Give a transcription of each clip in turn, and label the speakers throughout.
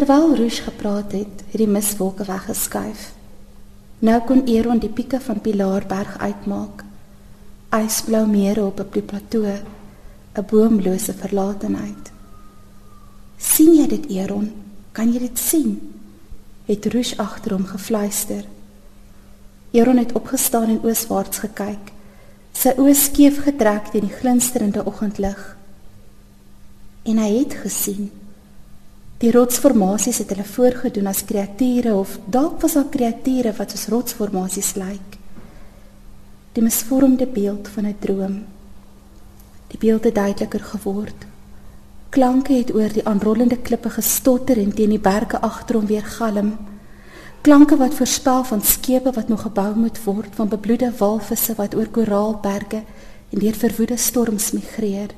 Speaker 1: Terwyl Rouge gepraat het, het die miswolke weggeskuif. Nou kon Eron die pieke van Pilaarberg uitmaak. Ysblou mere op 'n plateau, 'n boomlose verlatenheid. "Sien jy dit, Eron? Kan jy dit sien?" het Rouge agter hom gefluister. Eron het opgestaan en ooswaarts gekyk, sy oë skeef getrek teen die glinsterende oggendlig. En hy het gesien Die rotsformasies het hulle voorgedoen as kreature of dalk was daar kreature wat soos rotsformasies lyk. Die misvormde beeld van 'n droom. Die beeld het duideliker geword. Klanke het oor die aanrollende klippe gestotter en teen die berge agter hom weer galm. Klanke wat voorspel van skepe wat nog gebou moet word, van bebloede walvisse wat oor koraalberge en deur verwoede storms migreer.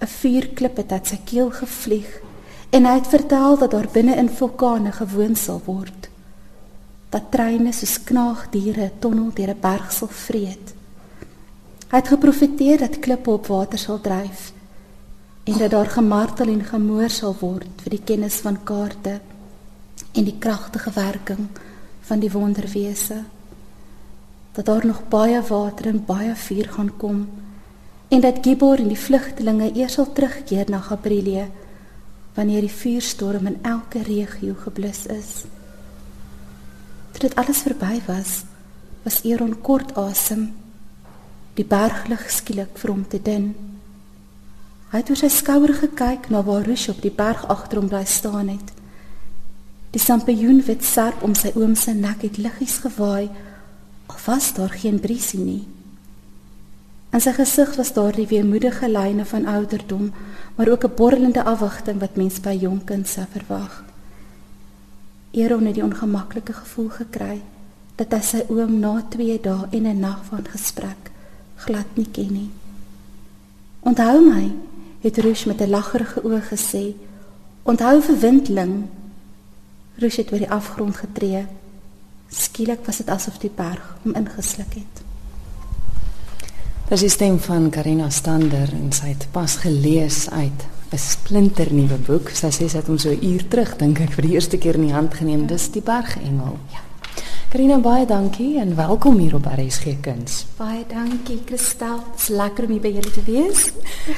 Speaker 1: 'n Vuurklip het uit sy keel gevlieg en hy het vertel dat daar binne in vulkane gewoon sal word. Dat treine soos knaagdiere 'n tonnel deur 'n berg sal vreet. Hy het geprofeteer dat klippe op water sal dryf en dat daar gemartel en gemoor sal word vir die kennis van kaarte en die kragtige werking van die wonderwese. Dat daar nog baie water en baie vuur gaan kom en dat Gibor en die vlugtelinge eers sal terugkeer na Gabriele wanneer die vuurstorm in elke regio geblus is. Toe dit alles verby was, was Eron kort asem. Die berglig skielik vir hom te dun. Hy het oor sy skouer gekyk na waar Rush op die berg agter hom bly staan het. Die sampioen wit serp om sy oom se nek het liggies gewaai. Al was daar geen briesie nie. In sy gesig was daar die weemoedige lyne van ouderdom, maar ook 'n borrelende afwagting wat mens by jonk kind sou verwag. Eron het die ongemaklike gevoel gekry dat hy sy oom na 2 dae en 'n nag van gesprek glad nie ken nie. "Onthou my," het Rush met 'n laggerige oog gesê. "Onthou verwindling." Rush het oor die afgrond getree. Skielik was dit asof die berg hom ingesluk het.
Speaker 2: Dis die stem van Karina Stander en sy het pas gelees uit 'n splinternuwe boek. Sy sê sy het hom so 'n uur terug dink ek vir die eerste keer in die hand geneem. Dis die Bergengel. Ja. Karina baie dankie en welkom hier op RSG Kuns.
Speaker 1: Baie dankie Kristal. Dit's lekker om hier by julle te wees.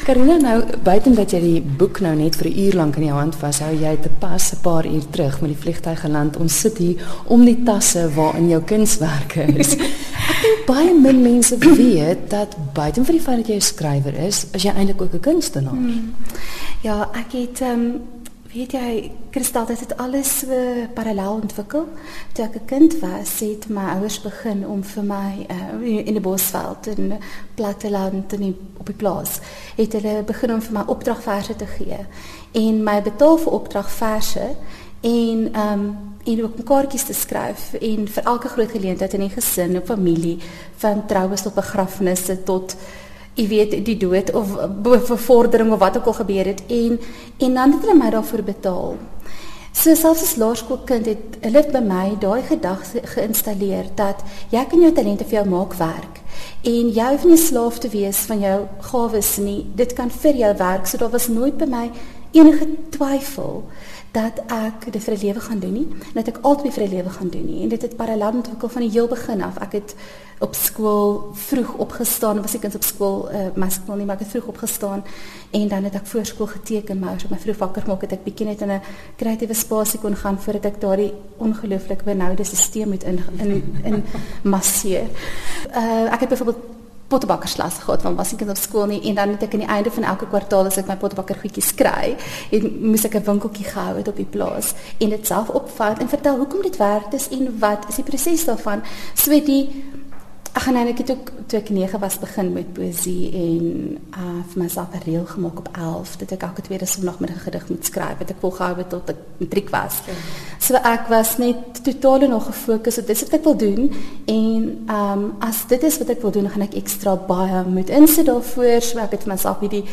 Speaker 2: Karina, nou buiten dat jy die boek nou net vir 'n uur lank in jou hand vashou, jy te pas 'n paar uur terug met die vliegtuig geland. Ons sit hier om die tasse waarin jou kunswerke is. baie min mense weet dat buiten vir die feit dat jy 'n skrywer is, is jy eintlik ook 'n kunstenaar. Hmm.
Speaker 1: Ja, ek het um, weet jy, Kristal, dit het alles so parallel ontwikkel. Toe ek 'n kind was, het my ouers begin om vir my uh, in die bosveld in platteland in op die plaas, het hulle begin om vir my opdragverse te gee en my betaal vir opdragverse en ehm um, en ook kaartjies te skryf en vir elke groot geleentheid in die gesin of familie van troues tot begrafnisse tot jy weet die dood of bevordering of wat ook al gebeur het en en dan het hulle my daarvoor betaal. So selfs as laerskoolkind het hulle by my daai gedagte geïnstalleer dat jy kan jou talente vir jou maak werk en jy hoef nie slaaf te wees van jou gawes nie. Dit kan vir jou werk. So daar was nooit by my enige twyfel dat ek dit vir 'n lewe gaan doen nie, dat ek altyd vir 'n lewe gaan doen nie. En dit het parallel ontwikkel van die heel begin af. Ek het op skool vroeg opgestaan, was ek eens op skool, uh, my skool nie, maar ek het vroeg opgestaan en dan het ek voorskool geteken, maar as ek my vroeg wakker maak, het ek bietjie net in 'n kreatiewe spasie kon gaan voordat ek daardie ongelooflik benoude stelsel moet in in in masseer. Uh ek het byvoorbeeld pottebakkerslas gehad want was kind op skool nie en dan het ek aan die einde van elke kwartaal as ek my pottebakker goedjies kry, het moes ek 'n winkeltjie gehou het op die plaas en dit self opvat en vertel hoekom dit werk dis en wat is die proses daarvan. So Ag nee, ek het ook toe ek 9 was begin met poesie en uh vir myself 'n reël gemaak op 11 dat ek elke tweede Sondag met 'n gedig moet skryf. Het ek volgehou het tot ek matriek was. Ja. So ek was net totaal nog gefokus op dis wat ek wil doen en um as dit is wat ek wil doen, gaan ek ekstra baie moet insit daarvoor. So ek het myself hierdie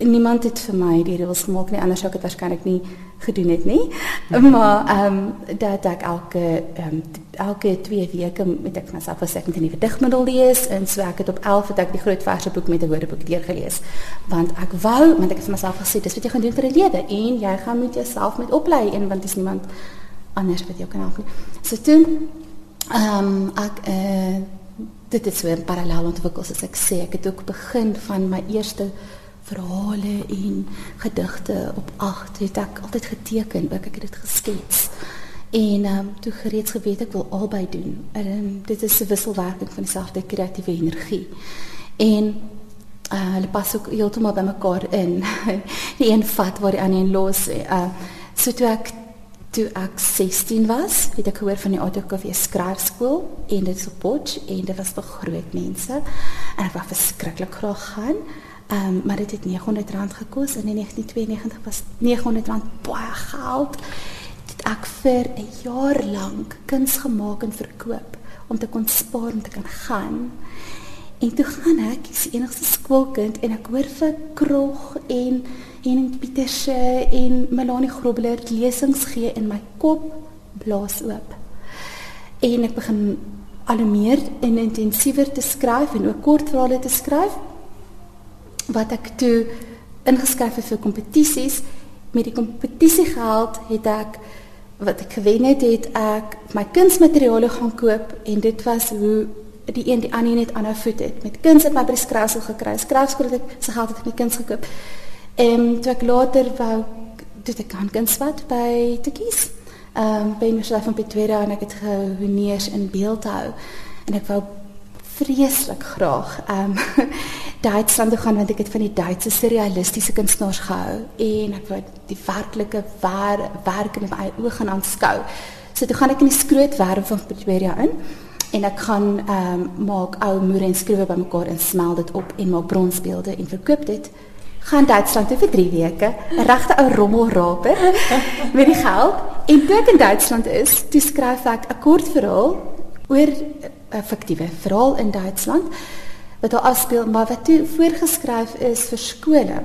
Speaker 1: niemand het vir my die reëls gemaak nie anders sou ek dit waarskynlik nie gedoen het nie. Maar ehm um, dat ek elke ehm um, elke 2 weke moet ek myself as ek 'n nuwe digmiddel lees en so ek het op 11 het ek die groot verse boek met 'n woordeboek deurgelees. Want ek wou, want ek het vir myself gesê dis wat jy gaan doen vir 'n lewe en jy gaan met jouself met oplei en want dis niemand anders wat jou kan help nie. So toe ehm um, ek eh uh, dit is weer parallel ontwikkel soos ek sê ek het ook begin van my eerste verhale en gedigte op 8 het ek altyd geteken, ook ek het dit geskets. En ehm um, toe gereeds geweet ek wil albei doen. En um, dit is 'n wisselwerking van dieselfde kreatiewe energie. En uh, hulle pas ook heeltemal by mekaar in. die een vat waar die ander los. Uh so toe ek toe ek 16 was, het ek gehoor van die ATKV skryfskool en dit op Potch en dit was vir groot mense. En ek wou verskriklik graag gaan. Um, maar dit het R900 gekos en in 1992 was R900 baie geld. Dit ek vir 'n jaar lank kuns gemaak en verkoop om te kon spaar om te kan gaan. En toe gaan ek, ek is die enigste skoolkind en ek hoor vir Krog en en Pieterse en Melanie Grobler lesings gee in my kop blaas oop. En ek begin al meer en intensiewer te skryf en ook kortverhale te skryf wat ek toe ingeskryf het vir kompetisies. Met die kompetisiegeld het ek wat ek gewen het het ek my kunsmateriale gaan koop en dit was hoe die een die ander net aanhou voet het. Met kuns het my by die skryfskool gekry. Skryfskool het ek se geld het ek my kuns gekoop. En toe ek later wou dit ek kan kuns wat by te kies ehm um, by Universiteit van Pretoria en ek het gehoneers in beeldhou en ek wou vreeslik graag ehm um, Duitsland toe gaan want ek het van die Duitse surrealistiese kunstenaars gehou en ek wou die werklike waar werk in my oë gaan aanskou. So toe gaan ek in die skrootwerf van Pretoria in en ek gaan ehm um, maak ou moere en skroewe bymekaar en smel dit op en maak bronsbeelde en verkoop dit. Gaan Duitsland toe vir 3 weke, 'n regte ou rommelraper met die geld. En toe ek in Duitsland is, toe skryf ek 'n kort verhaal oor fiktiewe verhaal in Duitsland wat daar afspeel, maar wat toe voorgeskryf is vir skole.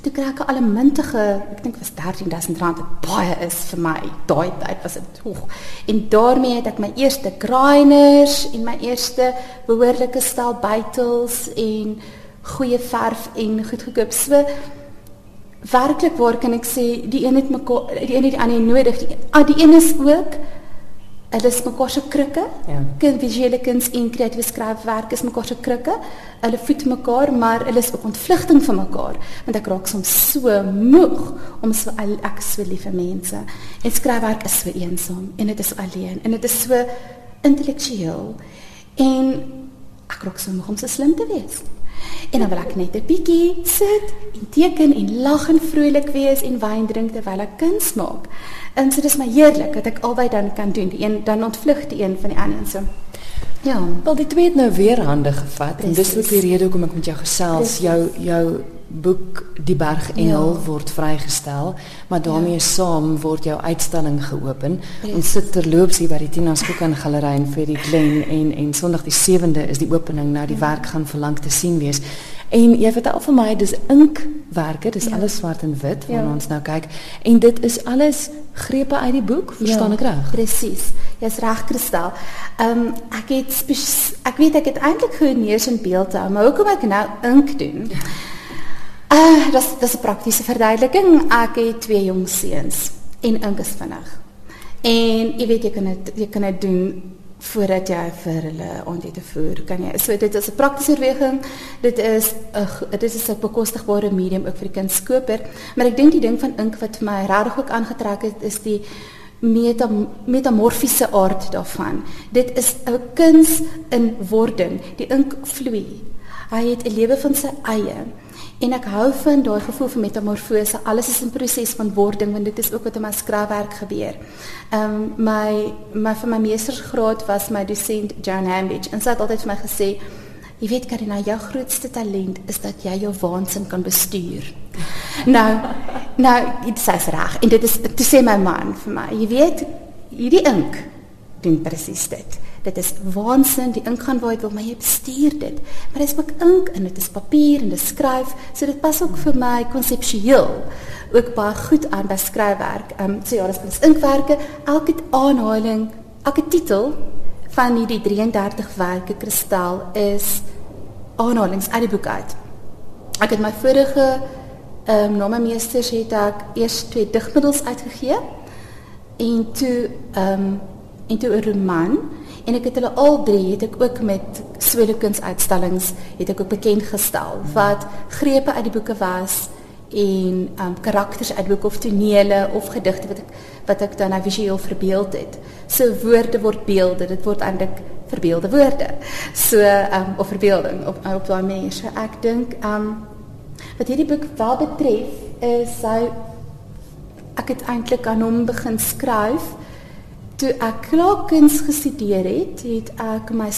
Speaker 1: Toe kry ek 'n allemintige, ek dink was R13000 wat baie is vir my. Daai tyd was dit hoog. En daarmee het ek my eerste grinders en my eerste behoorlike stel buitels en goeie verf en goed gekoop. So werklik waar kan ek sê die een het mekaar die een het die ander nodig. Die, ah, die een is ook Hulle is mekaar se krikke. Ja. Kind visuele kuns en kreatiewe skryfwerk is mekaar se krikke. Hulle voed mekaar, maar hulle is ook ontvlugting van mekaar. Want ek raak soms so moeg om so ek is so lief vir mense. En skryfwerk is so eensaam en dit is alleen en dit is so intellektueel. En ek raak so moeg om so slim te wees. En dan wil ek net 'n bietjie sit en teken en lag en vrolik wees en wyn drink terwyl ek kuns maak. En so dis my heerlik dat ek albei dan kan doen. Die een dan ontvlug die een van die ander se.
Speaker 2: Ja, wel die twee het nou weer hande gevat Precies. en dis ook die rede hoekom ek met jou gesels. Precies. Jou jou boek Die Bergengel ja. word vrygestel, maar daarmee ja. saam word jou uitstalling geopen. Precies. Ons sit terloops hier by die Tina Skokan Galery in vir die Glen en en Sondag die 7de is die opening. Nou die ja. werk gaan vir lank te sien wees. En jy vertel vir my dis inkwerke, dis ja. alles swart en wit waarna ja. ons nou kyk en dit is alles grepe uit die boek, verstaan ja, ek reg?
Speaker 1: Presies. Jy's reg, Kristal. Ehm um, ek het ek weet ek het eintlik geneers in beeld hou, maar hoekom ek nou ink doen? Ah, uh, dis dis 'n praktiese verduideliking. Ek het twee jong seuns en ink is vinnig. En jy weet jy kan dit jy kan dit doen voordat jy vir hulle aandete te voer kan jy so dit is 'n praktiese oorweging dit is 'n dit is 'n bekostigbare medium ook vir die kindskoper maar ek dink die ding van ink wat vir my regtig ook aangetrek het is die meta metamorfiese aard daarvan. Dit is 'n kuns in wording. Die ink vloei hy het 'n lewe van sy eie En ek hou van daai gevoel van metamorfose. Alles is 'n proses van wording want dit is ook wat in my skryfwerk gebeur. Ehm um, my my vir my meestersgraad was my dosent Joan Hambidge en sy het altyd vir my gesê, jy weet Karina, jou grootste talent is dat jy jou waansin kan bestuur. nou, nou dit sê reg en dit is toe sê my man vir my, jy weet, hierdie ink doen presies dit. Dit is waansin, die ink gaan waar dit wil, maar jy bestuur dit. Maar dit is ook ink en dit is papier en dit skryf, so dit pas ook vir my konseptueel ook baie goed aan by skryfwerk. Ehm um, so ja, dis ons inkwerke, elke aanhaling, elke titel van hierdie 33 werke kristal is aanhalings uit die boek uit. Ek het my vorige ehm um, na my meesters het ek eers twee digmiddels uitgegee en toe ehm um, en toe 'n roman en ek het hulle al drie het ek ook met swede kunsuitstallings het ek ook bekend gestel wat grepe uit die boeke was en um karakters uit boeke of tonele of gedigte wat ek wat ek dan nou visueel verbeeld het. So woorde word beelde, dit word eintlik verbeelde woorde. So um of verbeelding op op daai manier. So ek dink um wat hierdie boek wel betref is hy ek het eintlik aan hom begin skryf toe ek klaar kuns gestudeer het, het ek my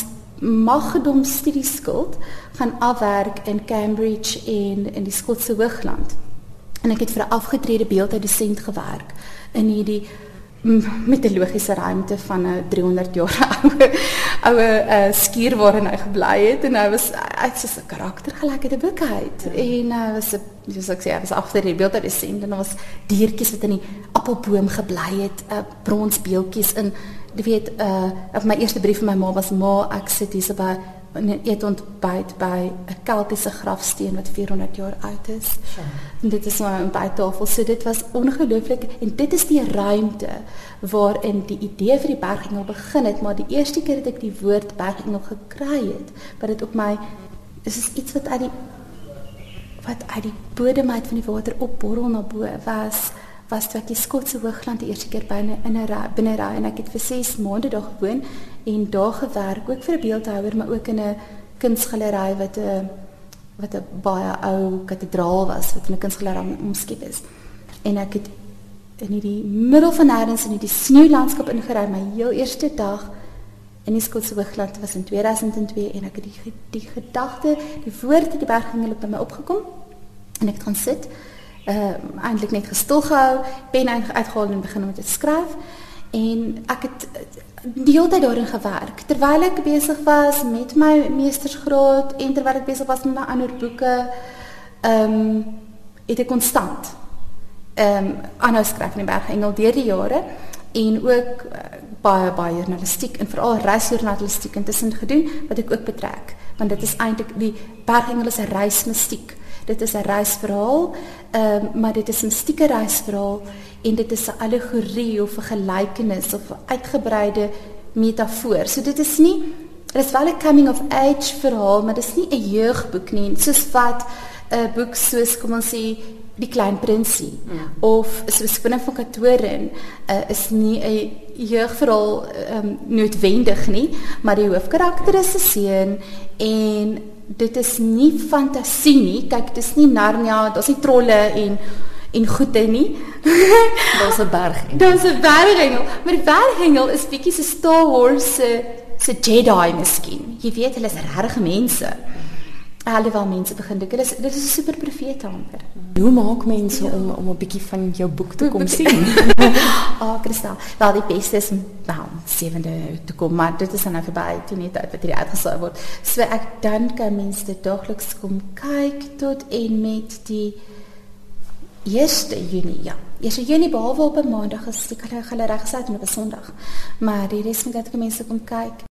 Speaker 1: magdom studieskuld gaan afwerk in Cambridge en in die Skotse Hoogland. En ek het vir 'n afgetrede beeldhoudsent gewerk in hierdie met 'n logiese ruimte van 'n 300 jaar ou ou uh, skuur waarin hy gebly het en hy was hy't so 'n karakter gelyk het 'n boek uit. Ja. En hy was 'n soos ek sê, hy was agter die beeldhoudsent en daar was diertjies wat in die appelboom gebly het, 'n uh, bronsbeeldjies in jy weet uh op my eerste brief van my ma was ma ek sit hier so by en eet ontbyt by 'n keltiese grafsteen wat 400 jaar oud is. En dit is nou 'n bytafel. So dit was ongelooflik en dit is die ruimte waarin die idee vir die bergengel begin het, maar die eerste keer dat ek die woord bergengel gekry het, wat dit op my dis is iets wat uit die wat uit die bodem uit van die water opborrel na bo was was toe ek die Skotse Hoogland die eerste keer binne in 'n binne ry en ek het vir 6 maande daar gewoon en daar gewerk ook vir 'n beeldhouer maar ook in 'n kunsgalery wat 'n wat 'n baie ou kathedraal was wat in 'n kunsgalery omskep is. En ek het in hierdie middel van nêrens in hierdie sneeulandskap ingery. My heel eerste dag in die Skotse Hoogland was in 2002 en ek het die die gedagte, die woorde, die bergingel op my opgekom. En ek het gaan sit uh eintlik net gestil gehou, pen uitgehaal en begin om te skryf. En ek het die hele tyd daarin gewerk terwyl ek besig was met my meestersgraad en terwyl ek besig was met my ander boeke. Ehm um, het ek konstant ehm um, aanhou skryf in die Bergengel deur die jare en ook uh, baie baie journalistiek en veral reisjournalistiek intussen gedoen wat ek ook betrek want dit is eintlik die Bergengel is 'n reismistiek dit is 'n reisverhaal, ehm um, maar dit is 'n mistieke reisverhaal en dit is 'n allegorie of 'n gelykenis of 'n uitgebreide metafoor. So dit is nie dit is wel 'n coming of age verhaal, maar dit is nie 'n jeugboek nie, soos wat 'n boek soos kom ons sê die klein prinsie ja. of soos binne van Katorin uh, is nie 'n jeugverhaal um, noodwendig nie, maar die hoofkarakter is 'n seun en dit is nie fantasie nie. Kyk, dit is nie Narnia, daar's nie trolle en en goede nie.
Speaker 2: daar's 'n bergengel.
Speaker 1: Daar's 'n bergengel, maar die bergengel is bietjie so Star Wars se se Jedi miskien. Jy weet, hulle is regte mense. Alhoewel mense begin dink, dit is dit is 'n super profete amper.
Speaker 2: Hoe maak mense ja. om om 'n bietjie van jou boek te kom sien?
Speaker 1: Ah, oh, Kristal. Wel die beste is wel sewende te kom, maar dit is dan nou verby, dit net uit wat hier uitgesaai word. So ek dan kan mense dit daagliks kom kyk tot en met die 1 Junie. Ja. 1 Junie behalwe op 'n maandag is die galery gesluit en op 'n Sondag. Maar die res moet dat mense kom kyk.